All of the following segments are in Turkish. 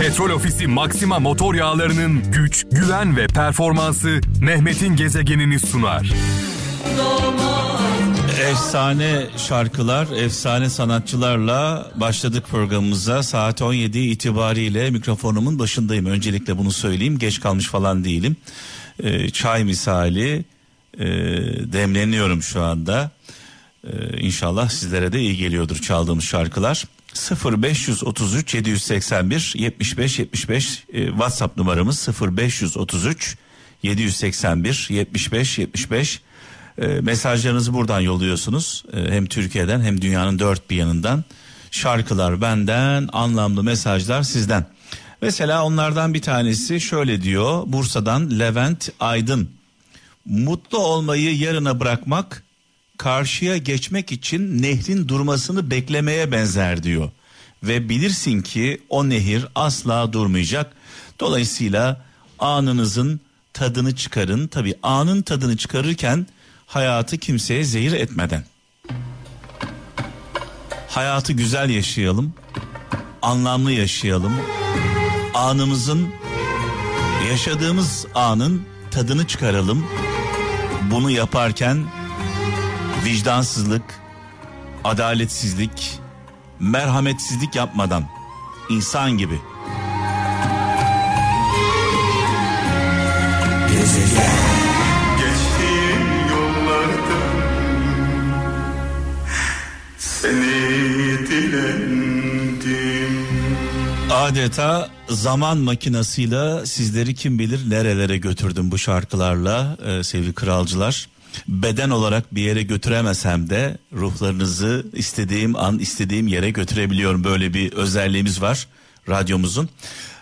Petrol Ofisi Maxima motor yağlarının güç, güven ve performansı Mehmet'in gezegenini sunar. Efsane şarkılar, efsane sanatçılarla başladık programımıza. Saat 17 itibariyle mikrofonumun başındayım. Öncelikle bunu söyleyeyim. Geç kalmış falan değilim. Ee, çay misali e, demleniyorum şu anda. Ee, inşallah sizlere de iyi geliyordur çaldığımız şarkılar. 0533 781 75 75 e, WhatsApp numaramız 0533 781 75 75 e, mesajlarınızı buradan yolluyorsunuz. E, hem Türkiye'den hem dünyanın dört bir yanından. Şarkılar benden, anlamlı mesajlar sizden. Mesela onlardan bir tanesi şöyle diyor. Bursa'dan Levent Aydın. Mutlu olmayı yarına bırakmak karşıya geçmek için nehrin durmasını beklemeye benzer diyor. Ve bilirsin ki o nehir asla durmayacak. Dolayısıyla anınızın tadını çıkarın. Tabi anın tadını çıkarırken hayatı kimseye zehir etmeden. Hayatı güzel yaşayalım. Anlamlı yaşayalım. Anımızın yaşadığımız anın tadını çıkaralım. Bunu yaparken vicdansızlık, adaletsizlik, merhametsizlik yapmadan insan gibi. Dilendim. Adeta zaman makinasıyla sizleri kim bilir nerelere götürdüm bu şarkılarla e, sevgili kralcılar. Beden olarak bir yere götüremesem de ruhlarınızı istediğim an istediğim yere götürebiliyorum. Böyle bir özelliğimiz var radyomuzun.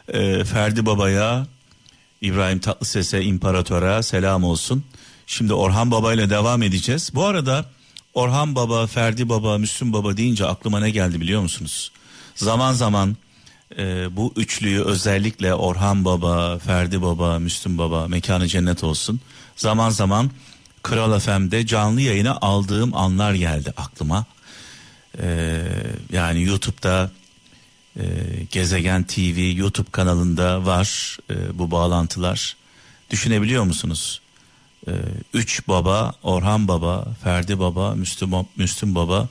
E, Ferdi Baba'ya, İbrahim Tatlıses'e, İmparator'a selam olsun. Şimdi Orhan Baba ile devam edeceğiz. Bu arada Orhan Baba, Ferdi Baba, Müslüm Baba deyince aklıma ne geldi biliyor musunuz? Zaman zaman e, bu üçlüyü özellikle Orhan Baba, Ferdi Baba, Müslüm Baba mekanı cennet olsun. Zaman zaman Kral FM'de canlı yayına aldığım anlar geldi aklıma. E, yani YouTube'da e, Gezegen TV YouTube kanalında var e, bu bağlantılar. Düşünebiliyor musunuz? E, üç baba, Orhan Baba, Ferdi Baba, Müslüm, Müslüm Baba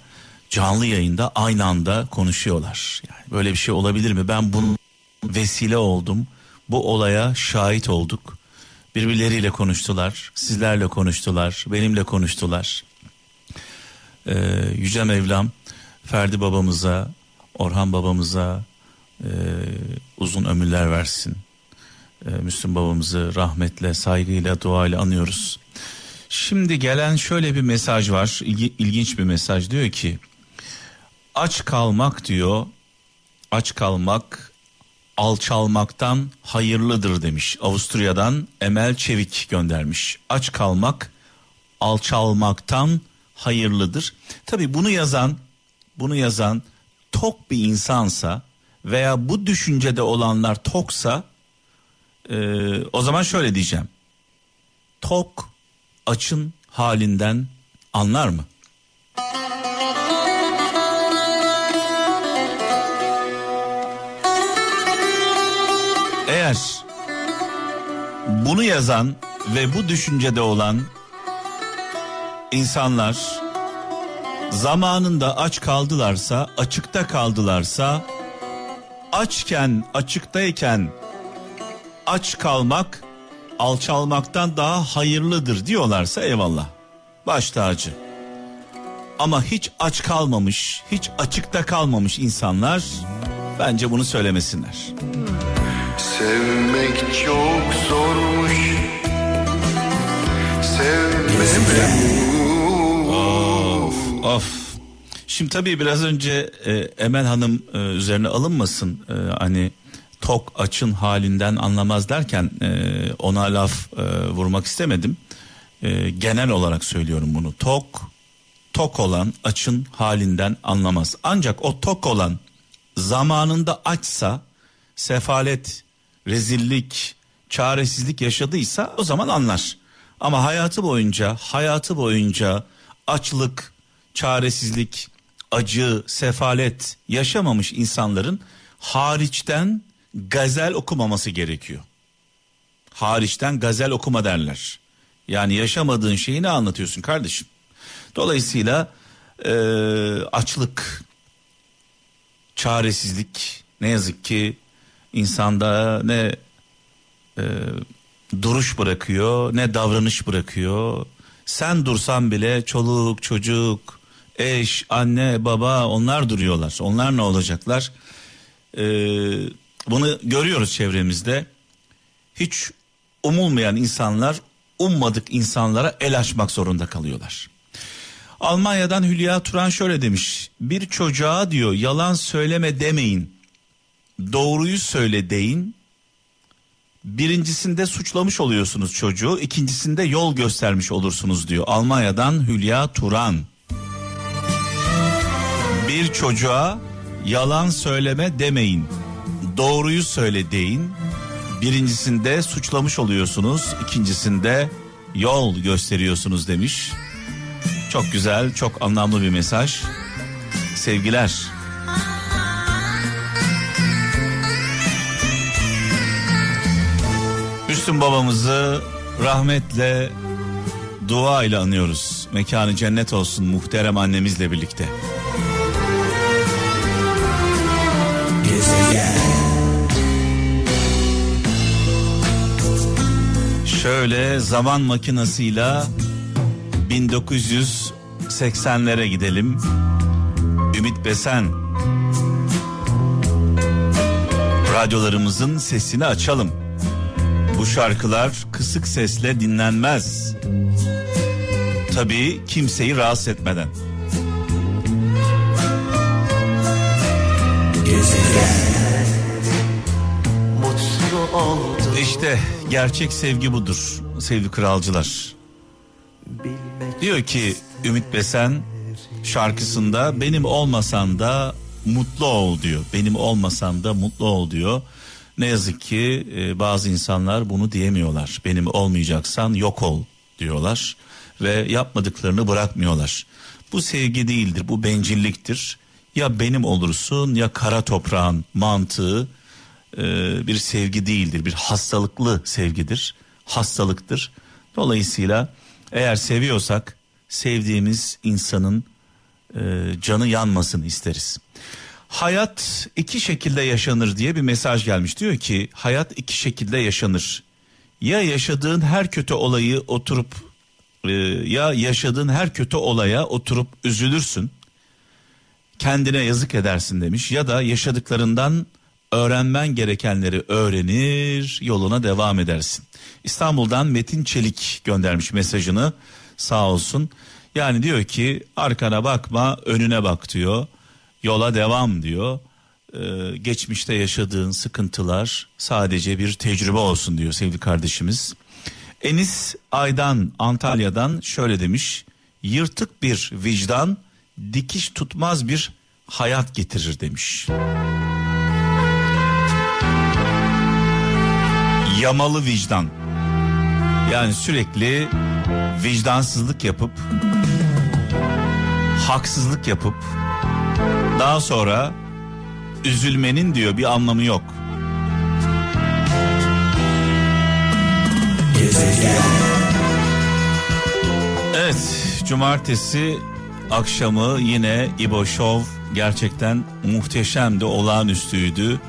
canlı yayında aynı anda konuşuyorlar. Yani böyle bir şey olabilir mi? Ben bunun vesile oldum. Bu olaya şahit olduk. Birbirleriyle konuştular, sizlerle konuştular, benimle konuştular. Ee, Yüce Mevlam Ferdi babamıza, Orhan babamıza e, uzun ömürler versin. E, Müslüm babamızı rahmetle, saygıyla, duayla anıyoruz. Şimdi gelen şöyle bir mesaj var. İlgi, ilginç bir mesaj diyor ki aç kalmak diyor. Aç kalmak alçalmaktan hayırlıdır demiş. Avusturya'dan Emel Çevik göndermiş. Aç kalmak alçalmaktan hayırlıdır. Tabi bunu yazan bunu yazan tok bir insansa veya bu düşüncede olanlar toksa e, o zaman şöyle diyeceğim. Tok açın halinden anlar mı? Eğer bunu yazan ve bu düşüncede olan insanlar zamanında aç kaldılarsa, açıkta kaldılarsa, açken, açıktayken aç kalmak alçalmaktan daha hayırlıdır diyorlarsa eyvallah. Baş tacı. Ama hiç aç kalmamış, hiç açıkta kalmamış insanlar bence bunu söylemesinler. Sevmek çok zormuş Sevmemek Of. Şimdi tabii biraz önce e, Emel Hanım e, üzerine alınmasın. E, hani tok açın halinden anlamaz derken e, ona laf e, vurmak istemedim. E, genel olarak söylüyorum bunu. Tok tok olan açın halinden anlamaz. Ancak o tok olan zamanında açsa sefalet, rezillik, çaresizlik yaşadıysa o zaman anlar. Ama hayatı boyunca, hayatı boyunca açlık, çaresizlik, acı, sefalet yaşamamış insanların hariçten gazel okumaması gerekiyor. Hariçten gazel okuma derler. Yani yaşamadığın şeyi ne anlatıyorsun kardeşim? Dolayısıyla e, açlık, çaresizlik ne yazık ki insanda ne e, duruş bırakıyor ne davranış bırakıyor. Sen dursan bile çoluk çocuk eş anne baba onlar duruyorlar. Onlar ne olacaklar? Ee, bunu görüyoruz çevremizde. Hiç umulmayan insanlar ummadık insanlara el açmak zorunda kalıyorlar. Almanya'dan Hülya Turan şöyle demiş. Bir çocuğa diyor yalan söyleme demeyin. Doğruyu söyle deyin. Birincisinde suçlamış oluyorsunuz çocuğu, ikincisinde yol göstermiş olursunuz diyor. Almanya'dan Hülya Turan. Bir çocuğa yalan söyleme demeyin. Doğruyu söyle deyin. Birincisinde suçlamış oluyorsunuz, ikincisinde yol gösteriyorsunuz demiş. Çok güzel, çok anlamlı bir mesaj. Sevgiler. Müslüm babamızı rahmetle dua ile anıyoruz. Mekanı cennet olsun muhterem annemizle birlikte. Şöyle zaman makinasıyla 1980'lere gidelim. Ümit Besen. Radyolarımızın sesini açalım. Bu şarkılar kısık sesle dinlenmez. Tabii kimseyi rahatsız etmeden. İşte gerçek sevgi budur sevgili kralcılar. Diyor ki Ümit Besen şarkısında benim olmasan da mutlu ol diyor. Benim olmasam da mutlu ol diyor. Ne yazık ki e, bazı insanlar bunu diyemiyorlar. Benim olmayacaksan yok ol diyorlar ve yapmadıklarını bırakmıyorlar. Bu sevgi değildir, bu bencilliktir. Ya benim olursun ya kara toprağın mantığı e, bir sevgi değildir, bir hastalıklı sevgidir, hastalıktır. Dolayısıyla eğer seviyorsak sevdiğimiz insanın e, canı yanmasın isteriz. Hayat iki şekilde yaşanır diye bir mesaj gelmiş. Diyor ki hayat iki şekilde yaşanır. Ya yaşadığın her kötü olayı oturup e, ya yaşadığın her kötü olaya oturup üzülürsün. Kendine yazık edersin demiş ya da yaşadıklarından öğrenmen gerekenleri öğrenir, yoluna devam edersin. İstanbul'dan Metin Çelik göndermiş mesajını sağ olsun. Yani diyor ki arkana bakma önüne bak diyor. Yola devam diyor. Ee, geçmişte yaşadığın sıkıntılar sadece bir tecrübe olsun diyor sevgili kardeşimiz. Enis Aydan Antalya'dan şöyle demiş. Yırtık bir vicdan dikiş tutmaz bir hayat getirir demiş. Yamalı vicdan. Yani sürekli vicdansızlık yapıp haksızlık yapıp daha sonra üzülmenin diyor bir anlamı yok. Evet, cumartesi akşamı yine İbo Show gerçekten muhteşemdi, olağanüstüydü.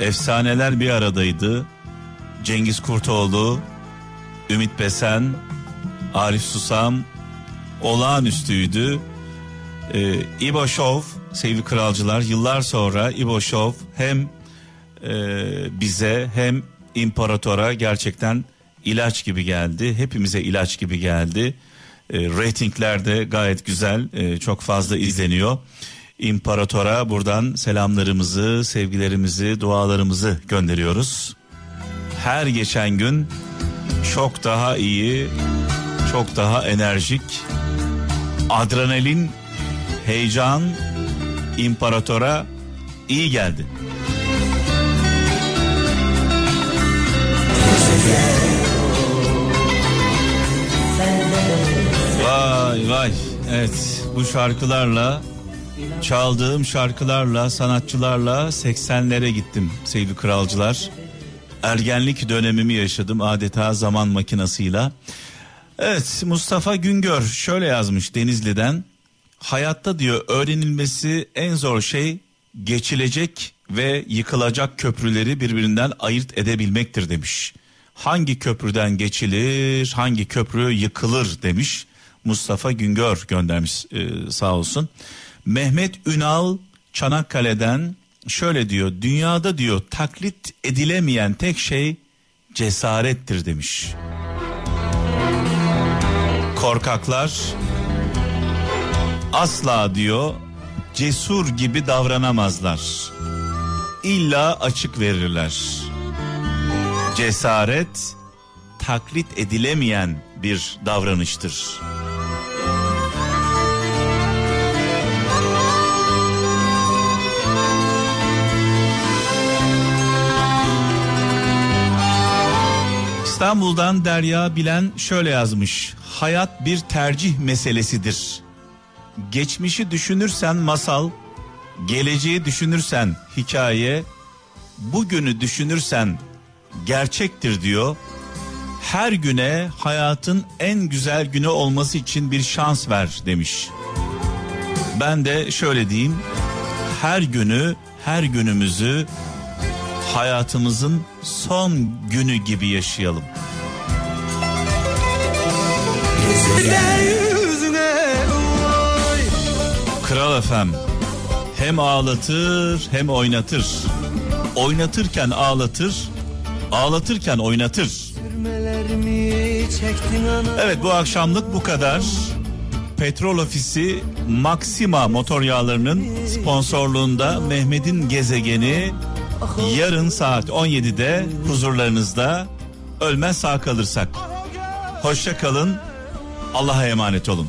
Efsaneler bir aradaydı. Cengiz Kurtoğlu, Ümit Besen, Arif Susam olağanüstüydü. Ee, İbo Show sevgili kralcılar yıllar sonra İbo hem e, bize hem imparatora gerçekten ilaç gibi geldi. Hepimize ilaç gibi geldi. E, ratingler de gayet güzel e, çok fazla izleniyor. İmparatora buradan selamlarımızı, sevgilerimizi, dualarımızı gönderiyoruz. Her geçen gün çok daha iyi, çok daha enerjik, adrenalin, heyecan imparatora iyi geldi. Vay vay. Evet bu şarkılarla çaldığım şarkılarla, sanatçılarla 80'lere gittim sevgili kralcılar. Ergenlik dönemimi yaşadım adeta zaman makinasıyla. Evet Mustafa Güngör şöyle yazmış Denizli'den. Hayatta diyor öğrenilmesi en zor şey geçilecek ve yıkılacak köprüleri birbirinden ayırt edebilmektir demiş. Hangi köprüden geçilir, hangi köprü yıkılır demiş. Mustafa Güngör göndermiş e, sağ olsun. Mehmet Ünal Çanakkale'den şöyle diyor. Dünyada diyor taklit edilemeyen tek şey cesarettir demiş. Korkaklar asla diyor cesur gibi davranamazlar. İlla açık verirler. Cesaret taklit edilemeyen bir davranıştır. İstanbul'dan Derya Bilen şöyle yazmış. Hayat bir tercih meselesidir. Geçmişi düşünürsen masal, geleceği düşünürsen hikaye, bugünü düşünürsen gerçektir diyor. Her güne hayatın en güzel günü olması için bir şans ver demiş. Ben de şöyle diyeyim. Her günü, her günümüzü hayatımızın son günü gibi yaşayalım. Efem hem ağlatır hem oynatır. Oynatırken ağlatır, ağlatırken oynatır. Evet bu akşamlık bu kadar. Petrol Ofisi Maxima motor yağlarının sponsorluğunda Mehmet'in gezegeni yarın saat 17'de huzurlarınızda ölmez sağ kalırsak. Hoşça kalın. Allah'a emanet olun.